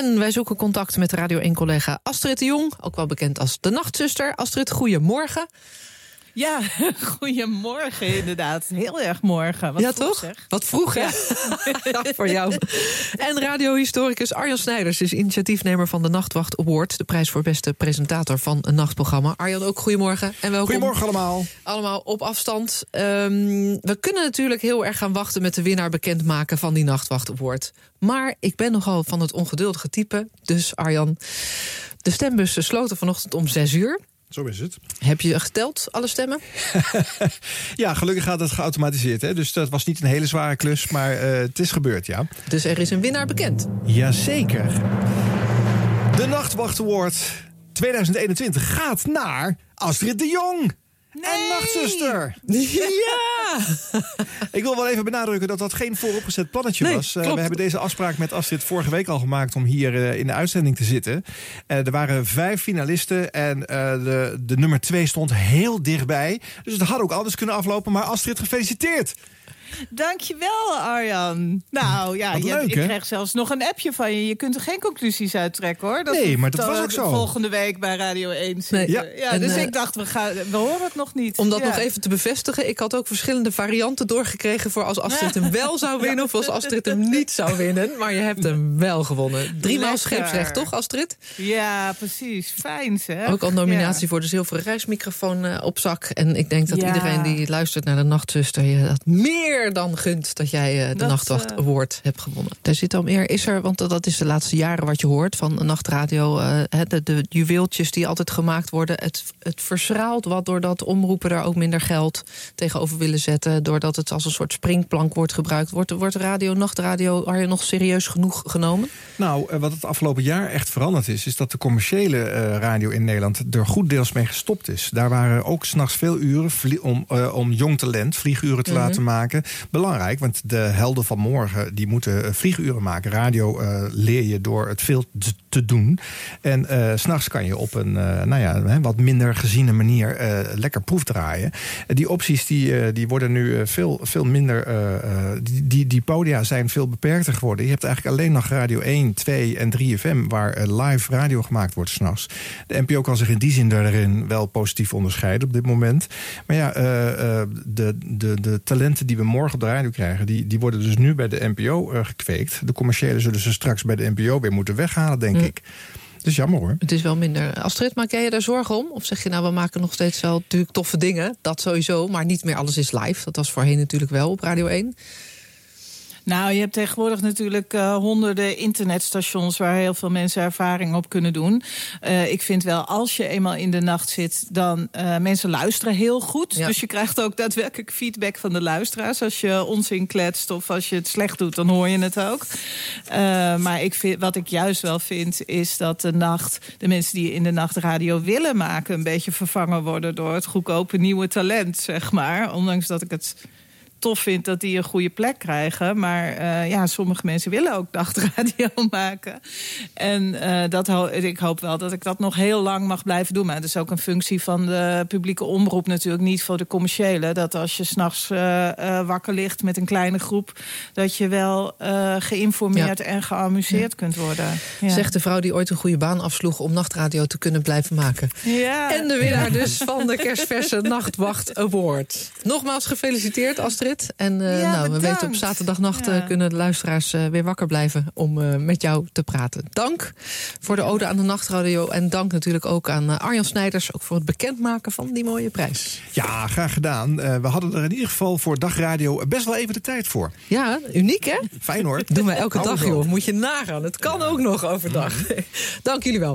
En wij zoeken contact met Radio 1-collega Astrid de Jong, ook wel bekend als de Nachtzuster. Astrid, goedemorgen. Ja, goedemorgen inderdaad. Heel erg morgen. Wat ja, vroeg, toch? Zeg. Wat vroeg, hè? Ja. voor jou. En radiohistoricus Arjan Snijders is initiatiefnemer van de Nachtwacht Award. De prijs voor beste presentator van een nachtprogramma. Arjan, ook goedemorgen en welkom. Goedemorgen allemaal. Allemaal op afstand. Um, we kunnen natuurlijk heel erg gaan wachten met de winnaar bekendmaken van die Nachtwacht Award. Maar ik ben nogal van het ongeduldige type. Dus Arjan, de stembussen sloten vanochtend om 6 uur. Zo is het. Heb je geteld, alle stemmen? ja, gelukkig gaat het geautomatiseerd. Hè? Dus dat was niet een hele zware klus, maar uh, het is gebeurd, ja. Dus er is een winnaar bekend? Jazeker. De Nachtwacht Award 2021 gaat naar Astrid de Jong. Nee. En nachtzuster. Ja! Ik wil wel even benadrukken dat dat geen vooropgezet plannetje nee, was. Klopt. we hebben deze afspraak met Astrid vorige week al gemaakt om hier uh, in de uitzending te zitten. Uh, er waren vijf finalisten en de, de nummer twee stond heel dichtbij. Dus het had ook anders kunnen aflopen. Maar Astrid, gefeliciteerd! Dankjewel, Arjan. Nou ja, je, leuk, ik hè? krijg zelfs nog een appje van je. Je kunt er geen conclusies uit trekken, hoor. Dat Nee, maar dat was ook zo. Volgende week bij Radio 1 zitten. Nee. Ja. Ja, En, dus eh, ik dacht, we, gaan, we horen het nog niet. Om dat Ja. nog even te bevestigen, ik had ook verschillende varianten doorgekregen... voor als Astrid hem wel zou winnen of als Astrid hem niet zou winnen. Maar je hebt hem wel gewonnen. Driemaal Lekker. scheepsrecht, toch, Astrid? Ja, precies. Fijn, zeg. Ook al nominatie Ja. voor de zilveren reismicrofoon eh, op zak. En ik denk dat Ja. iedereen die luistert naar de Nachtzuster... je dat meer dan gunt dat jij eh, de Dat, Nachtwacht eh, Award hebt gewonnen. Daar zit al meer. Is er, want dat is de laatste jaren wat je hoort van nachtradio... eh, hè, de, de juweeltjes die altijd gemaakt worden. Het, het verschraalt wat doordat omroepen daar ook minder geld tegenover willen zetten. Doordat het als een soort springplank wordt gebruikt. Wordt, wordt radio, nachtradio, Arjen, nog serieus genoeg genomen? Nou, wat het afgelopen jaar echt veranderd is... is dat de commerciële eh, radio in Nederland er goed deels mee gestopt is. Daar waren ook s'nachts veel uren om, om jong talent vlieguren te Mhm. laten maken. Belangrijk, want de helden van morgen die moeten eh, vlieguren maken. Radio eh, leer je door het veel te, doen. En s s'nachts kan je op een nou ja, wat minder geziene manier lekker proefdraaien. Die opties die, die worden nu veel, veel minder... die, die, die podia zijn veel beperkter geworden. Je hebt eigenlijk alleen nog Radio 1, 2 en 3FM... waar eh, live radio gemaakt wordt s'nachts. De NPO kan zich in die zin daarin wel positief onderscheiden op dit moment. Maar ja, de, de, de talenten die we morgen op de radio krijgen... die, die worden dus nu bij de NPO eh, gekweekt. De commerciële zullen ze straks bij de NPO weer moeten weghalen, denk Mm. ik. Dus jammer hoor. Het is wel minder. Astrid, maak jij je daar zorgen om? Of zeg je nou, we maken nog steeds wel natuurlijk toffe dingen. Dat sowieso, maar niet meer alles is live. Dat was voorheen natuurlijk wel op Radio 1. Nou, je hebt tegenwoordig natuurlijk eh, honderden internetstations waar heel veel mensen ervaring op kunnen doen. Eh, ik vind wel, als je eenmaal in de nacht zit, dan uh, mensen luisteren heel goed. Ja. Dus je krijgt ook daadwerkelijk feedback van de luisteraars. Als je onzin kletst of als je het slecht doet, dan hoor je het ook. Maar ik vind, wat ik juist wel vind, is dat de nacht, de mensen die in de nacht radio willen maken, een beetje vervangen worden door het goedkope nieuwe talent, zeg maar. Ondanks dat ik het tof vind dat die een goede plek krijgen. Maar uh, ja, sommige mensen willen ook nachtradio maken. En uh, dat ho ik hoop wel dat ik dat nog heel lang mag blijven doen. Maar dat is ook een functie van de publieke omroep natuurlijk. Niet voor de commerciële. Dat als je s'nachts uh, wakker ligt met een kleine groep... dat je wel geïnformeerd ja. en geamuseerd ja. kunt worden. Ja. Zegt de vrouw die ooit een goede baan afsloeg... om nachtradio te kunnen blijven maken. Ja. En de winnaar dus van de kerstverse Nachtwacht Award. Nogmaals gefeliciteerd, Astrid. En uh, ja, nou, we weten op zaterdagnacht ja. uh, kunnen de luisteraars uh, weer wakker blijven om uh, met jou te praten. Dank voor de ode aan de nachtradio. En dank natuurlijk ook aan Arjan Snijders ook voor het bekendmaken van die mooie prijs. Ja, graag gedaan. we hadden er in ieder geval voor dagradio best wel even de tijd voor. Ja, uniek hè? Fijn hoor. Doen wij elke dag joh. Moet je nagaan. Het kan ook nog overdag. dank jullie wel.